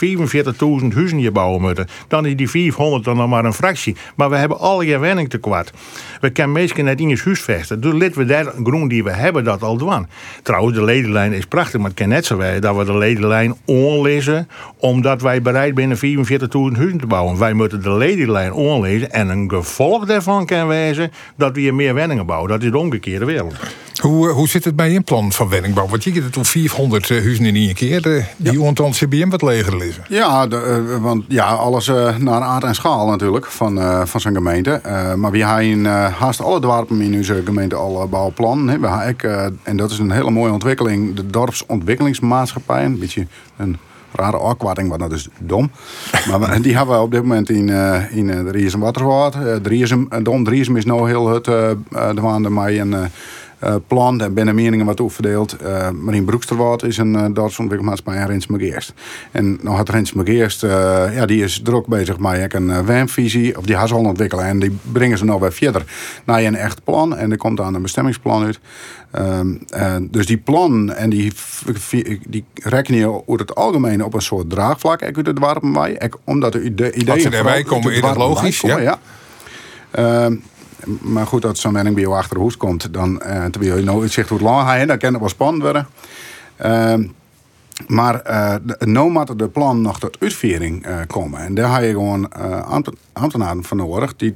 44.000 huizen hier bouwen moeten, dan is die 400 dan nog maar een fractie. Maar we hebben alle je wenning te kwart. We kunnen meestal net in je huis vesten. Dus laten we daar groen die we hebben dat al doen. Trouwens, de ledenlijn is prachtig, maar het kan net zo zijn dat we de ledenlijn onlezen, omdat wij bereid zijn 44.000 huizen te bouwen. Wij moeten de ledenlijn onlezen en een gevolg daarvan kan wezen dat we hier meer wenningen bouwen. Dat is de omgekeerde wereld. Hoe, hoe zit het bij een plan van wenningbouw? Want je het toen 400 huizen in één keer. De, die ja. ontan CBM wat leger lezen. Ja, de, want ja, alles uh, naar aard en schaal natuurlijk van, uh, van zijn gemeente. Uh, maar we hebben haast alle dorpen in onze gemeente al bouwplan. We hebben, en dat is een hele mooie ontwikkeling. De dorpsontwikkelingsmaatschappij. Een beetje een rare afkorting, maar dat is dom. maar die hebben we op dit moment in, uh, in de Riersum Waterwaard. Uh, Driersum, Dom Driersum is nou heel het uh, de maanden mij een uh, plan. Daar binnen meningen wat opverdeeld. Uh, Marien Broeksterwaard is een uh, Duitse ontwikkelmaatschappij en Rens Megeerst. En nog had Rens Megeerst, ja, die is druk bezig met een WAM-visie. Of die has al ontwikkelen. En die brengen ze nou weer verder naar een echt plan. En er komt dan een bestemmingsplan uit. Uh, dus die plan en die, die rekenen je over het algemeen op een soort draagvlak. Ik het wij. Omdat de ideeën. Als ze erbij komen, is dat logisch. Komen, ja. ja maar goed, als zo'n mening bij jou achter de hoes komt, dan uh, je nou zegt hoe lang gaat, dan kan het wel spannend worden. Maar uh, no de plan nog tot uitvoering uh, komen. En daar heb je gewoon uh, ambtenaren van nodig die,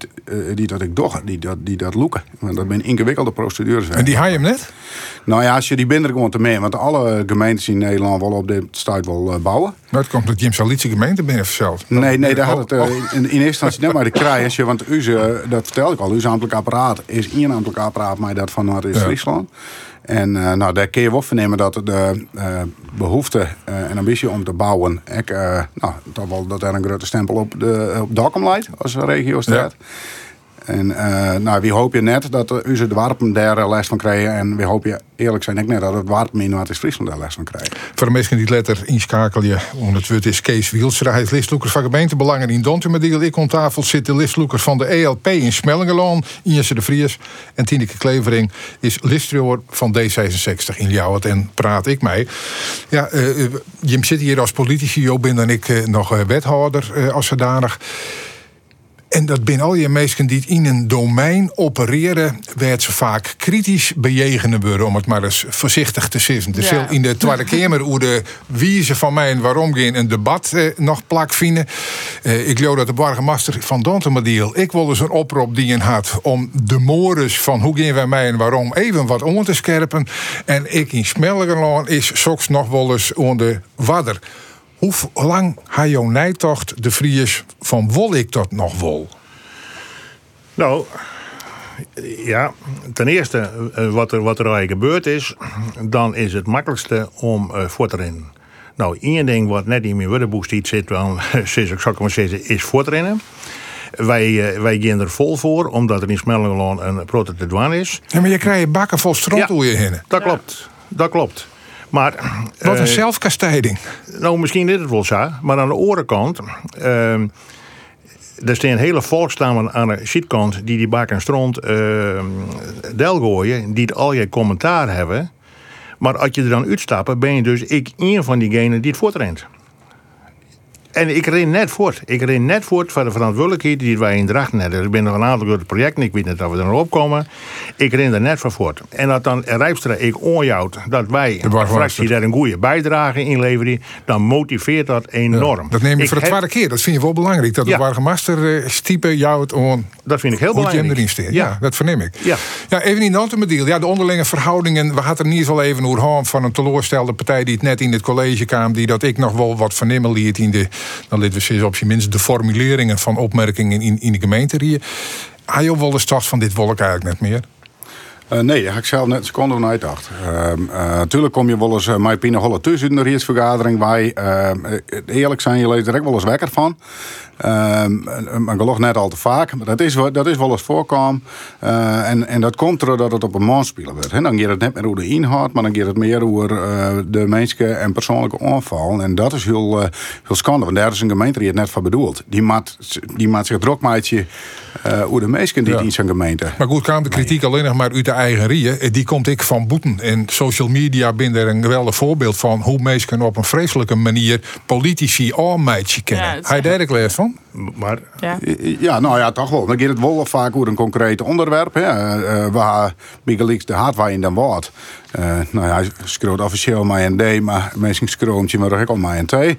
die dat ik doch, die dat, die dat loeken. Want dat zijn ingewikkelde procedures. En die haal je hem net? Nou ja, als je die binder gewoon te mee. Want alle gemeentes in Nederland willen op dit stuit wel bouwen. Maar het komt dat Jim Salice gemeente binnen zelf. Nee, nee, daar had het oh. in, in, eerste instantie net maar de krijgen. Want u, dat vertelde ik al, uw ambtelijk apparaat is één ambtelijk apparaat, maar dat van Noord-Friesland. Ja. En uh, nou, daar kun je wel vernemen dat de uh, behoefte uh, en ambitie om te bouwen, nou, dat, wel, dat er een grote stempel op, de, op Dokkum als regio staat. En uh, nou, wie hoop je net dat u ze de warpen daar les van krijgen. En wie hoop je eerlijk zijn ik net dat het warpen in Noord-Friesland daar les van krijgen. Voor de mensen die letter inschakel je, het is Kees Wielstra. Hij is listloekers van gemeentebelangen in Dontumediel. Ik om tafel zit de listloekers van de ELP in Smellingeloon. Injesse de Vries. En Tineke Klevering is listreor van D66 in Ljouwert. En praat ik mee. Ja, uh, Jim zit hier als politici. Jo ben dan ik nog wethouder als zodanig. En dat binnen al je mensen die in een domein opereren, werd ze vaak kritisch bejegenen worden, om het maar eens voorzichtig te zeggen. Dus ja. in de Tweede Kamer hoe de wie ze van mij en waarom geen een debat eh, nog plak vinden. Eh, ik geloof dat de burgemeester van Dontemadiel, ik wil eens een oproep die had om de mores van hoe gaan wij mij en waarom even wat om te scherpen. En ik in Smelgerland is soms nog wel eens onder wadder. Hoe lang ha jouw nijtocht de Vries van wol ik dat nog wol? Nou, ja, ten eerste, eh, wat er, wat er eigenlijk gebeurd is, dan is het makkelijkste om uh, voor te rennen. Nou, één ding wat net in mijn woordenboek zit, sinds ik zou maar zeggen, is voortrennen. Wij, uh, wij gaan er vol voor, omdat er in Smellingeland een prototype is. Ja, maar je krijgt bakken vol stront ja, je heen. Dat klopt, dat klopt. Maar, Wat een uh, zelfkastijding. Nou, misschien is het wel zo. Maar aan de andere kant... Uh, er staan hele volkstammen aan de zijkant die die bak en stront uh, del gooien, die het al je commentaar hebben. Maar als je er dan uitstapt, ben je dus ik een van diegenen die het voortrent. En ik ren net voort. Ik ren net voort van de verantwoordelijkheid die wij in Drachten hebben. Er zijn nog een aantal grote projecten, ik weet niet of we er nog opkomen. Ik ren er net van voort. En dat dan Rijpstra ik onjouwt dat wij de fractie daar een goede bijdrage in leveren, dan motiveert dat enorm. dat neem je voor de tweede keer. Dat vind je wel belangrijk. Dat de Wargemaster uh, stiepe jouwt on. Dat vind ik heel belangrijk. erin Ja. ja, dat verneem ik. Ja. ja even in de deal. Ja, de onderlinge verhoudingen. We hadden er niet zo even over van een teleurstelde partij die het net in het college kwam. Die dat ik nog wel wat vernemen liet in de dan lid we op je minst de formuleringen van opmerkingen in, in de gemeente. Hij je wel de start van dit wolk eigenlijk net meer? Uh, nee, ik zelf net een seconde van uitdacht. Natuurlijk ehm, eh, kom je wel eens uh, met Pine Holle tussen de raadsvergadering. Wij, eerlijk zijn, je leest er wel eens wekker van. Maar geloof net al te vaak. Maar dat is, dat is wel eens voorkomen. Uh, en, en dat komt doordat het op een man spelen wordt. dan gaat het net meer over de inhoud, maar dan gaat het meer over uh, de menselijke en persoonlijke aanval. En dat is heel, uh, heel schande, want daar is een gemeente die het net voor bedoeld. Die maakt, die maakt zich druk maatje hoe de mensen die ja. in zijn gemeente. Maar goed, kwam de kritiek alleen nog maar uit de eigen rieën. Die komt ik van boeten. En social media binnen er een geweldig voorbeeld van hoe mensen op een vreselijke manier politici aanmeidje kennen. Ja, Hij daar les van? home Maar, ja. ja, nou ja, toch wel. Dan gaat het wel vaak over een concreet onderwerp. Hè. Uh, waar Biggelix de haat waar in dan wordt. Uh, nou ja, hij schreeuwt officieel maar een D, maar mensen schreeuwt maar ook al maar een T. Uh,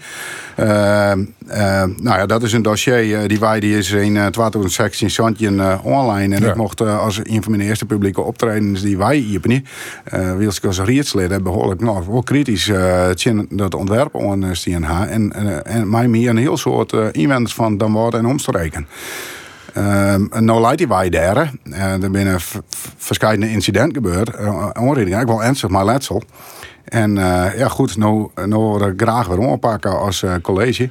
nou ja, dat is een dossier die wij die is in 2016 Santje online. En ik mocht als een van mijn eerste publieke optredens die wij hier niet, uh, wil ik als rietslid behoorlijk nou, wel kritisch uh, dat ontwerp aan en, en, en mij meer een heel soort inwenders van dan worden en omstreken. Uh, nou leidt die wij daar. Uh, er zijn verschillende incidenten gebeurd. Uh, onreding, ik wel ernstig, maar letsel. En uh, ja, goed, nou, nou we graag weer oppakken als uh, college.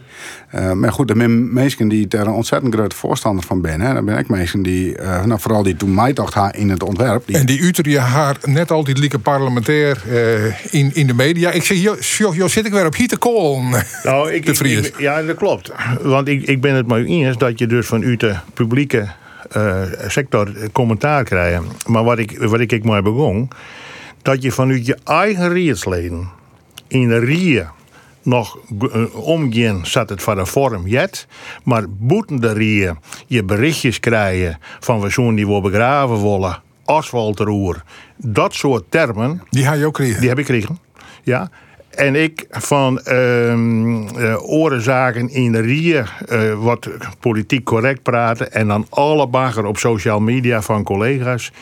Uh, maar goed, de mensen die er een ontzettend grote voorstander van zijn. Hè, dan ben ik mensen die, nou, vooral die toen mij dacht haar in het ontwerp. Die... En die uter haar net altijd lieke parlementair in, in de media. Ik zeg, joh, joh, zit ik weer op hier te kool. Nou, ik, ik, ja, dat klopt. Want ik, ik ben het maar eens dat je dus van u de publieke sector commentaar krijgt. Maar wat ik, wat ik, ik maar begon dat je vanuit je eigen rietsleden in de rie nog uh, omgaan zat het van de vorm jet. Maar boeten de rie je berichtjes krijgen van we die we begraven willen, asfaltroer. Dat soort termen. Die heb je ook kregen? Die heb ik gekregen, ja. En ik van uh, orenzaken in de rie, uh, wat politiek correct praten. En dan alle bagger op social media van collega's.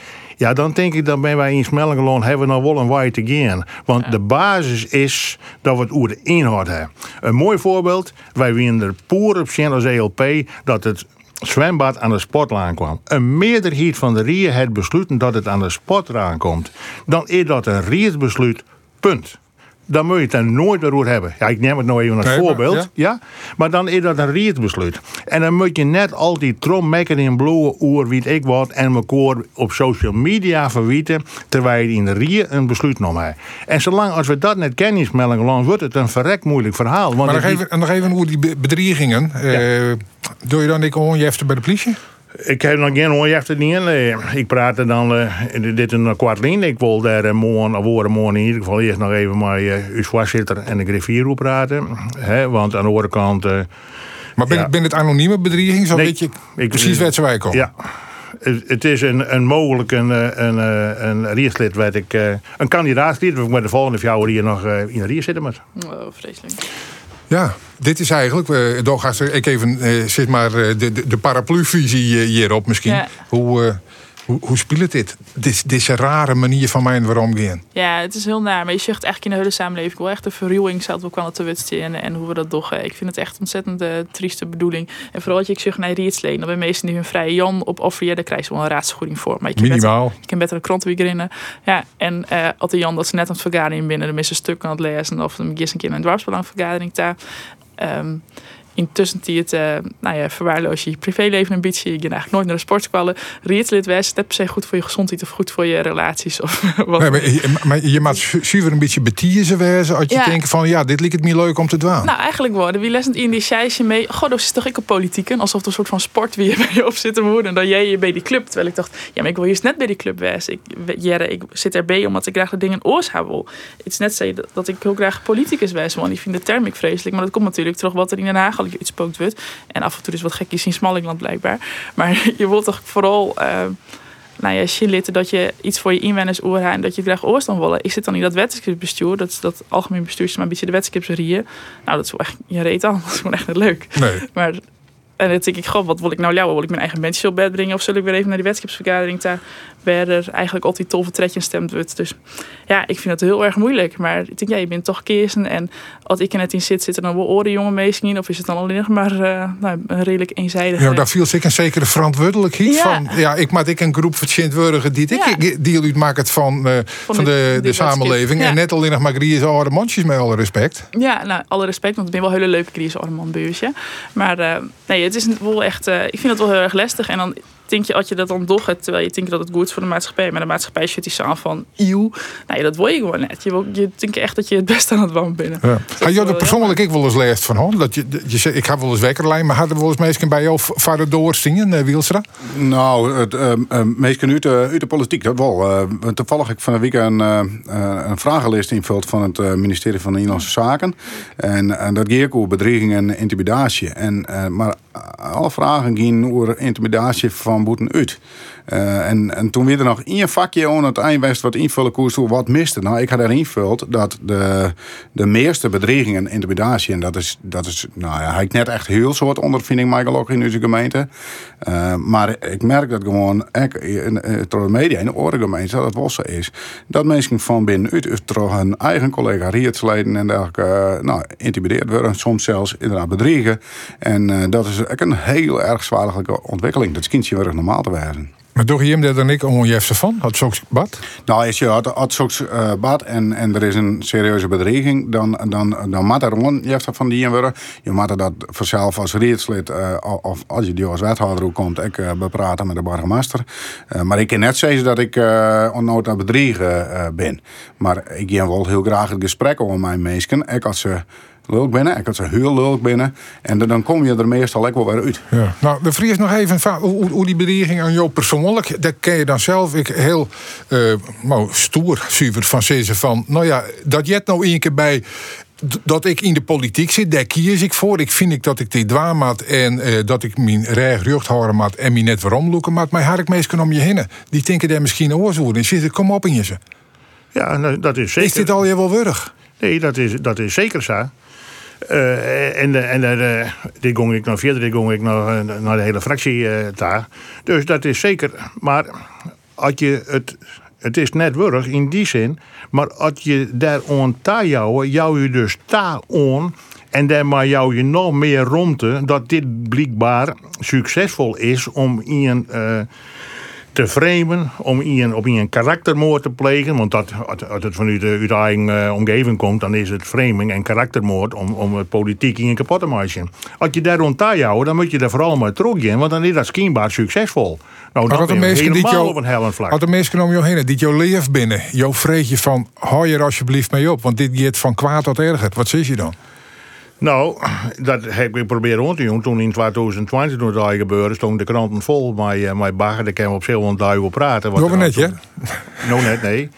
Ja, dan denk ik dat bij wij in Smellingeloon hebben we nog wel een way te gaan. Want de basis is dat we het over de inhoud hebben. Een mooi voorbeeld. Wij winnen er poer op zien als ELP dat het zwembad aan de sportlaan kwam. Een meerderheid van de Rieën heeft besloten dat het aan de sportlaan komt. Dan is dat een Riersbesluit. Punt dan moet je het er nooit meer over hebben. Ja, ik neem het nou even als voorbeeld. Maar, ja. maar dan is dat een rietbesluit. En dan moet je net al die trommekken in bloeien oer wie ik wat en elkaar op social media verwieten terwijl je in de rie een besluit nam hebt. En zolang als we dat net kennis melden, wordt het een verrek moeilijk verhaal. Want maar nog even, nog even hoe die bedreigingen. Uh, doe je dan ik gewoon je even bij de politie? Ik heb nog geen onjacht niet in. Ik praat dan, uh, dit een kwart lijn. Ik wil daar uh, morgen, of morgen in ieder geval eerst nog even met uh, uw voorzitter en de griffier praten. Hè, want aan de andere kant... Uh, maar ben, ja. ben het anonieme bedreiging? Zo nee, weet je ik, precies waar ze wij komen? Ja. Het is een, een mogelijk een, een, een riestlid, weet ik. Een kandidaatlid, we met de volgende jaar hier nog in de ries zitten. Met. Oh, vreselijk. Ja, dit is eigenlijk, uh, ik even uh, zeg maar de, de, de paraplu-visie hierop misschien. Hoe, hoe, hoe speelt dit? dit? Deze rare manier van mij waarom gaan. Ja, het is heel naar. Maar je zegt eigenlijk in de hele samenleving wel echt de verruwing zou wel kan te wetsen en hoe we dat doen. Ik vind het echt ontzettend uh, trieste bedoeling. En vooral dat je ik zeg naar Rietsleen. Dan bij meesten die hun vrije Jan op offer, daar krijg je wel een raadsvergoeding voor. Maar je Minimaal. Beter, je kan beter een krantenweek Ja, en uh, als de Jan dat ze net aan het vergadering binnen, de mis een stuk aan het lezen of een keer een keer een dwarsbelangvergadering daar. Um, intussen die het, uh, nou ja, verwaarloos je privéleven een beetje. Je gaat eigenlijk nooit naar de sportskwallen. Rietslid wezen, dat per se goed voor je gezondheid of goed voor je relaties. Of wat. Nee, maar, je, maar je maakt zuiver een beetje betiezen wezen als je ja. denkt van ja, dit lijkt het me leuk om te doen. Nou, eigenlijk worden. Wie lesend in die scheisje mee. God, dat is toch ik een politiek. Alsof het een soort van sport wie je mee op zit te worden. En dan jij je bij die club. Terwijl ik dacht, ja, maar ik wil juist net bij die club wezen. Ik, Jere, ik zit erbij omdat ik graag de dingen oors heb wil. Het is net zo dat, ik heel graag politicus wees. Want ik vind de term ik vreselijk. Maar dat komt natuurlijk terug wat er in Den Haag al iets spookt wordt. En af en toe is wat gekjes in Smallingland blijkbaar. Maar je wilt toch vooral... Uh, nou ja, shit dat je iets voor je inwoners oorhaalt en dat je graag oorstand willen. Ik zit dan in dat wetensbestuur, dat is dat algemeen bestuur, maar een beetje de wetenskripserieën. Nou, dat is wel echt, je reet aan, dat is gewoon echt niet leuk. Nee. Maar en dan denk ik, god, wat wil ik nou jou? Wil ik mijn eigen mensen op bed brengen? Of zul ik weer even naar die wetensvergadering daar waar er eigenlijk altijd toffe tredje gestemd wordt. Dus ja, ik vind het heel erg moeilijk. Maar ik denk, ja, je bent toch keersen. En als ik er net in zit, zitten dan wel oren jonge meesten in? Of is het dan alleen nog maar uh, nou, een redelijk eenzijdig? Ja, daar viel zich een zekere verantwoordelijkheid ja. van. Ja, ik maak ik een groep verschillende die ik ja. deel uit maak het van, uh, van, van, de, de, de samenleving. En net alleen nog maar griezen oude mondjes met alle respect. Ja, nou, alle respect, want het ben wel hele leuke griezen oude. Maar uh, nee, het is wel echt, ik vind het wel heel erg lastig. En dan denk je, als je dat dan toch hebt, terwijl je denkt dat het goed is voor de maatschappij, maar de maatschappij zit die aan van eeuw. Nou ja, dat wil je gewoon net. Je, wil, je denkt echt dat je het beste aan het wonen bent. Ja. Had je er persoonlijk ik wel eens leest van hoor? Dat je, je, ik heb wel eens wekkerlijn, maar hadden we wel eens mensen bij jou vader doorzingen, uh, Wielstra? Nou, het uh, uh, meestal uit, de, uit de politiek, dat wel. Uh, toevallig ik van de week een, uh, een vragenlijst invult van het ministerie van Nederlandse Zaken. En, en dat ging over bedreiging en intimidatie. En, maar alle vragen gingen over intimidatie van boeten uit. Uh, en, en toen weer er nog één vakje aan het eind wat invullen koers wat miste. Nou, ik had erin invuld dat de, de meeste bedreigingen en intimidatie, en dat is, dat is nou ja, hij net echt heel soort ondervinding, Michael, ook in onze gemeente. Uh, maar ik merk dat gewoon, ik, in, de media, in de orengemeente, dat het zo is, dat mensen van binnenuit, door hun eigen collega rietsleden en dergelijke, uh, nou, intimideerd worden, soms zelfs inderdaad bedriegen. En dat is een heel erg zwaarlijke ontwikkeling. Dat kindje weer normaal te werden. Maar toch je dat dan ik onjefse van? Had zo'n bad? Nou, als je had, had uh, bad en, en er is een serieuze bedreiging, dan, dan, dan moet er van die worden. Je moet dat vanzelf als rietslid, uh, of als je die als wethouder ook komt, ik uh, bepraten met de burgemeester. Maar ik kan net zeggen dat ik uh, onnooit aan bedriegen ben. Maar ik wel heel graag het gesprek over mijn mensen. Ik als ze leuk binnen. Ik had ze heel leuk binnen. En dan kom je er meestal lekker wel weer uit. Ja. Nou, de vries nog even hoe, hoe die bedreiging aan jou persoonlijk, dat ken je dan zelf ik heel uh, nou, stoer, super van van, nou ja, dat je het nou één keer bij dat ik in de politiek zit, daar kies ik voor. Ik vind ik dat ik dit dwaamaat en uh, dat ik mijn recht rug houden maat en me net waarom loeken maat. Maar ik meestal om je heen. Die denken daar misschien oorzoek en zitten, kom op in je ze. Ja, nou, dat is zeker. Is dit al je wel wurg? Nee, dat is, dat is zeker zo. Uh, en en uh, die ging ik nog verder, ging ik nog naar de hele fractie daar. Dus dat is zeker. Maar als je het. Het is net in die zin. Maar als je daar on ta jou, jou je dus ta on. En dan maar jou je nog meer rondte. Dat dit blijkbaar succesvol is om in een te framen, om in, op een karaktermoord te plegen. Want dat, als het vanuit de, uit eigen uh, omgeving komt, dan is het framing en karaktermoord om, om het politiek in kapot te maken. Als je daar rond houden, dan moet je daar vooral maar terug in, want dan is dat schijnbaar succesvol. Nou, dat is helemaal op een hellenvlak. Had de mensen om je heen, die jou leef binnen, jouw vreetje van, hou je er alsjeblieft mee op, want dit gaat van kwaad tot erger. Wat zeg je dan? Nou, dat heb ik proberen rond te doen. Toen in 2020 toen dat gebeurde, stonden de kranten vol met, uh, met bagger. Daar kunnen we op veel over praten. Wat net, ja? Nou, net, nee.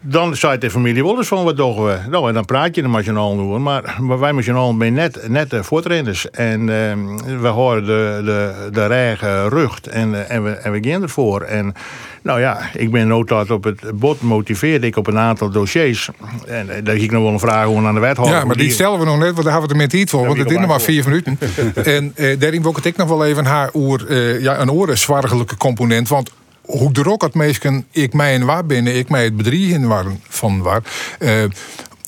Dan zei de familie wel eens van, wat doen we? Nou, en dan praat je er met doen. Maar, maar wij met z'n ben net, net uh, voortrenners. En uh, we horen de, de, de regen rucht. En, uh, en, we, en we gaan ervoor. En nou ja, ik ben noodlaat op het bot motiveerde ik op een aantal dossiers. En uh, daar ging ik nog wel een vraag aan de wethouder. Ja, maar die, stellen we nog net, want daar hebben we het met iets voor. Want het is nog maar vier minuten. en uh, daarin wil ik nog wel even haar oer, uh, ja, een oorenzwargelijke component. Want hoe de ook het meestal ik mij en waar binnen, ik mij het bedrijf in waren van waar. Uh,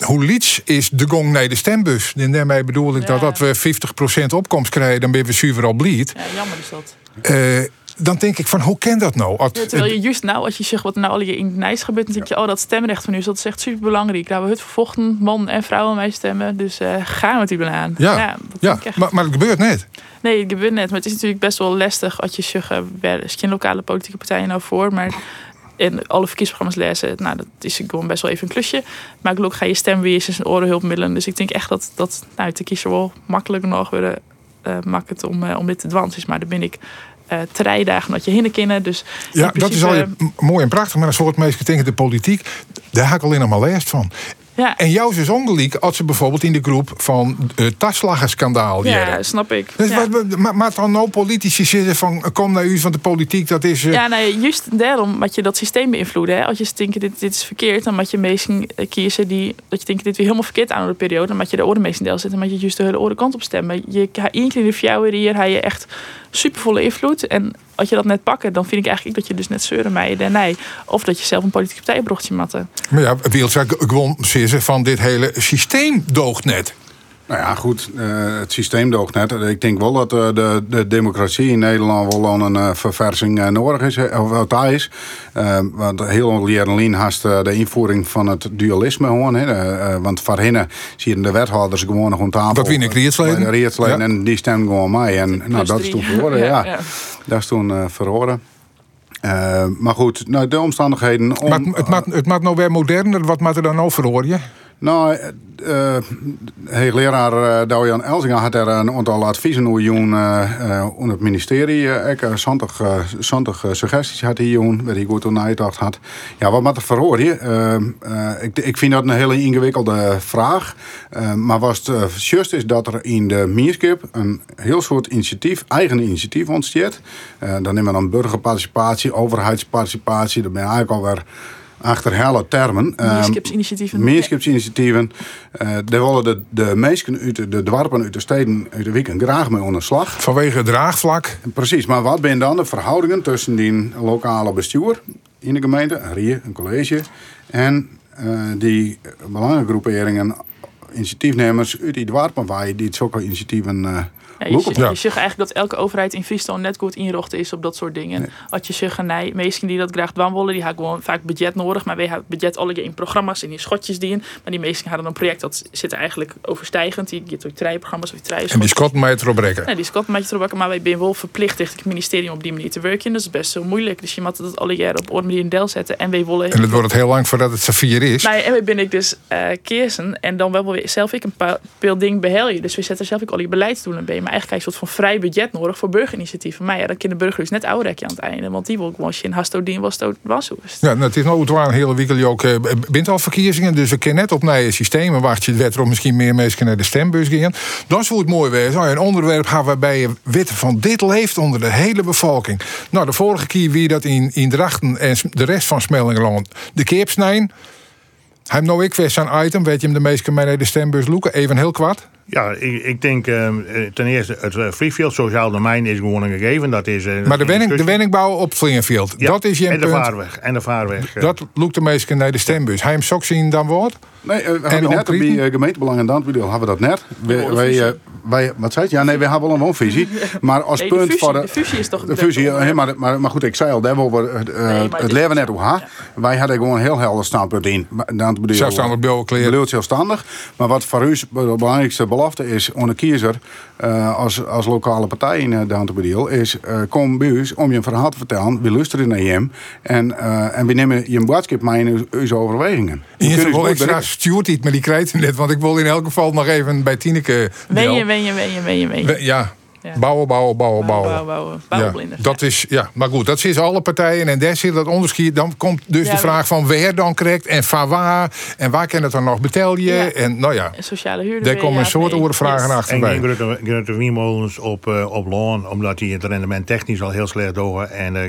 hoe liets is de gong naar de stembus? En daarmee bedoel ik dat dat we 50% opkomst krijgen, dan ben we zuiver al blied. Ja, jammer is dat. Uh, dan denk ik van, hoe ken dat nou? Ja, terwijl je juist nou, als je zegt wat nou al je in Nijs gebeurt, dan denk je, oh, dat stemrecht van u, dat is echt super belangrijk. Nou, we het vervochten, man en vrouw aan mij stemmen, dus uh, gaan we het die aan. Ja. ja echt. maar, maar het gebeurt net. Nee, het gebeurt net. Maar het is natuurlijk best wel lastig als je zeggen, waar is geen lokale politieke partijen nou voor. Maar in alle verkiezingsprogramma's lezen, nou, dat is gewoon best wel even een klusje. Maar gelukkig ga je stemweers en orenhulpmiddelen. Dus ik denk echt dat, dat nou, de kiezer wel makkelijk nog weer uh, makkelijk om, uh, om dit te dwansen is. Maar daar ben ik uh, drie dagen dat je heen kennen. Dus Ja, dat is al je- mooi en prachtig. Maar een soort mensen tegen de politiek, daar heb ik alleen nog maar last van. Ja, En jou is ongelijk als ze bijvoorbeeld in de groep van het taslaggerskandaal ja, jaren. snap ik. Dus ja. wat, wat- maar, maar dan nou politici zitten van kom naar u van de politiek, dat is. eh, Ja, nee, juist daarom moet je dat systeem beïnvloeden. Hè. Als je denkt, dit, dit is verkeerd, dan moet je mensen eh, kiezen die... dat je denkt, dit weer helemaal verkeerd aan de periode. Dan moet je de orde meest in deel. Dan moet je juist de hele andere kant op stemmen. Je één keer in de hier heb je echt supervolle invloed. En als je dat net pakken, dan vind ik eigenlijk dat je dus net zeuren mij en nee. Of dat je zelf een politieke partijbrochtje matten. Maar ja, Wielsa gewoon zeggen van dit hele systeem doogt net. Nou ja, goed, eh, het systeem doogt net. Ik denk wel dat eh, de, de democratie in Nederland wel aan een eh, verversing nodig is, of wat daar is. Want heel jaren haast eh, de invoering van het dualisme gewoon. Hè. Want voorheen zie je de wethouders gewoon nog aan tafel. Dat de Rietsleden. Rietsleden, Ja. En die stemmen gewoon mij. En nou, dat is toen verhoren, ja. ja. Dat is toen eh verhoren. Eh, maar goed, nou, de omstandigheden... Om, maar het, het, maakt, het maakt nou weer moderner. Wat maakt er dan over hoor je? Nou, eh eh, hoogleraar uh, Doujan Elzinga had er een aantal adviezen over doen uh, uh, het ministerie. Uh, ik uh, 20, uh, 20 uh, suggesties had hij doen, waar hij goed over nagedacht had. Ja, wat moet er verhoor? Uh, uh, ik, ik vind dat een hele ingewikkelde vraag. Uh, maar wat het uh, juist is dat er in de Mierskip een heel soort initiatief, eigen initiatief ontstaat. Uh, dan nemen we dan burgerparticipatie, overheidsparticipatie. Dat ben je eigenlijk alweer achter hele termen. Meerskipsinitiatieven. Meerskipsinitiatieven. Uh, daar willen de, de mensen uit de, de dwarpen uit de steden uit de weekend graag mee aan de slag. Vanwege het draagvlak. Precies, maar wat zijn dan de verhoudingen tussen die lokale bestuur in de gemeente, een RIE, een college, en uh, die belangengroeperingen, initiatiefnemers uit die dwarpen waar je die zulke initiatieven uh, ja, je, je, je zegt eigenlijk dat elke overheid in Friesland net goed inricht is op dat soort dingen. Nee. Als je zegt, nee, mensen die dat graag doen willen, die hebben gewoon vaak budget nodig. Maar wij hebben budget alle in programma's en in schotjes die in. Maar die mensen hadden een project dat zit eigenlijk overstijgend. Die gaat door treinprogramma's of trein. En die Scott mij erop rekken. Nee, die Scott mij erop rekken. Maar wij zijn wel verplicht tegen het ministerie op die manier te werken. Dat is best zo moeilijk. Dus je moet dat alle jaren op orde manier in deel zetten. En wij willen. En het wordt het heel lang voordat het Safir is. Nee, en wij ben ik dus uh, keersen. En dan wel weer zelf ik een paar ding behelje. Dus we zetten zelf ook al die beleidsdoelen bij. Maar eigenlijk je een soort van vrij budget nodig voor burgerinitiatieven. Maar ja, dan kunnen burgers net ouderrekje aan het einde. Want die wil gewoon in Hastodien was het was. Ja, nou, het is nou het een hele week ook uh, bent al verkiezingen. Dus we kunnen net op naar je systeem. En wacht je het er misschien meer mensen naar de stembus gaan. Dan zou het mooi wezen. Oh, een onderwerp gaan waarbij je weten van dit leeft onder de hele bevolking. Nou, de vorige keer wie dat in, in Drachten en de rest van Smellingeland de keepsnijn. Hij nou ik weer zijn item. Weet je hem de meeste mij naar de stembus loeken? Even heel kwart. Ja, ik, ik denk uh, ten eerste het uh, Freefield sociaal domein is gewoon een gegeven. Dat is, uh, maar de, wenning, de wenningbouw op ja, dat is je en de vaarweg. En de vaarweg. Dat loekt de meesten naar de stembus. Hij hem sok zien dan wordt? Nee, uh, en net bij uh, gemeentebelang en Dantverdeel hebben we dat net. Wij, wij, uh, wij, wat zei het? Ja, nee, we hebben wel een woonvisie. Maar als nee, punt fusie, voor de, de fusie is toch de fusie. Maar, maar, maar goed, ik zei al, daar we nee, het leven net hoe ha. Ja. Wij hadden gewoon een heel helder standpunt in. Dantverdeel. Zelfstandig bouwkleer. Bedoeld zelfstandig. Maar wat voor u de belangrijkste belofte is, onder kiezer uh, als, als lokale partij in uh, Dantverdeel, is uh, kom bij ons om je een verhaal te vertellen. We luisteren naar je en, en we nemen je boodschap mee in uw overwegingen. Je wil extra stuurt niet, maar die krijgt net. Want ik wil in elk geval nog even bij Tineke. Wen je, wen je, wen je, wen je, wen je. Ja. Ja. Bouwen, bouwen, bouwen, bouwen. bouwen, bouwen ja, dat is, ja, maar goed, dat is alle partijen. En daar zit dat onderscheid. Dan komt dus ja, de vraag van waar dan correct en van waar. En waar kan het dan nog betalen? Ja. En nou ja, en sociale huur. Daar komen een soort nee. vragen yes. achterbij. En Grutte Wiemolens op, uh, op loon, omdat die het rendement technisch al heel slecht door. En uh,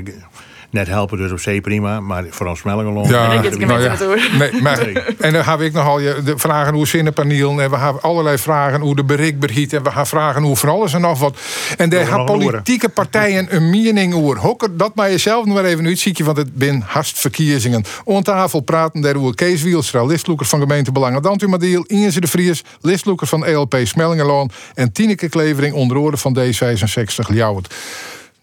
net helpen dus op zee prima, maar vooral Smellingelon. Ja, nou ja. Nee, maar, en dan heb ik nogal je de vragen hoe zinnenpaneel en we hebben allerlei vragen hoe de bereikbaarheid en we gaan vragen hoe van alles en nog wat. En daar hebben politieke partijen een mening over. Hokker dat maar jezelf nog maar even uitzietje, want het bin hartverkiezingen. On tafel praten daar hoe Kees Wielstra, listloeker van gemeentebelangen Dantumadiel, Inge de Vries, listloeker van ELP Smellingeloon en Tineke Klevering onder orde van D66 Ljouwert.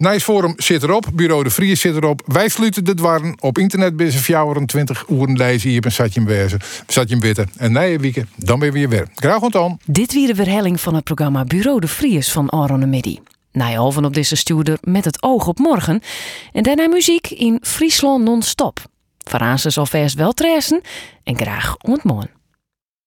Nijs Forum zit erop, Bureau de Vries zit erop. Wij sluiten de dwarren op internet binnen 24 uur lezen hier je hem wezen, zat je hem witten. En na dan ben je weer weer. Graag ontdaan. Dit weer de verhelling van het programma Bureau de Vries van Aron Midi. Nijhalven op deze stuurder met het oog op morgen. En daarna muziek in Friesland non-stop. Verrazen zal vast wel tressen en graag ontmoen.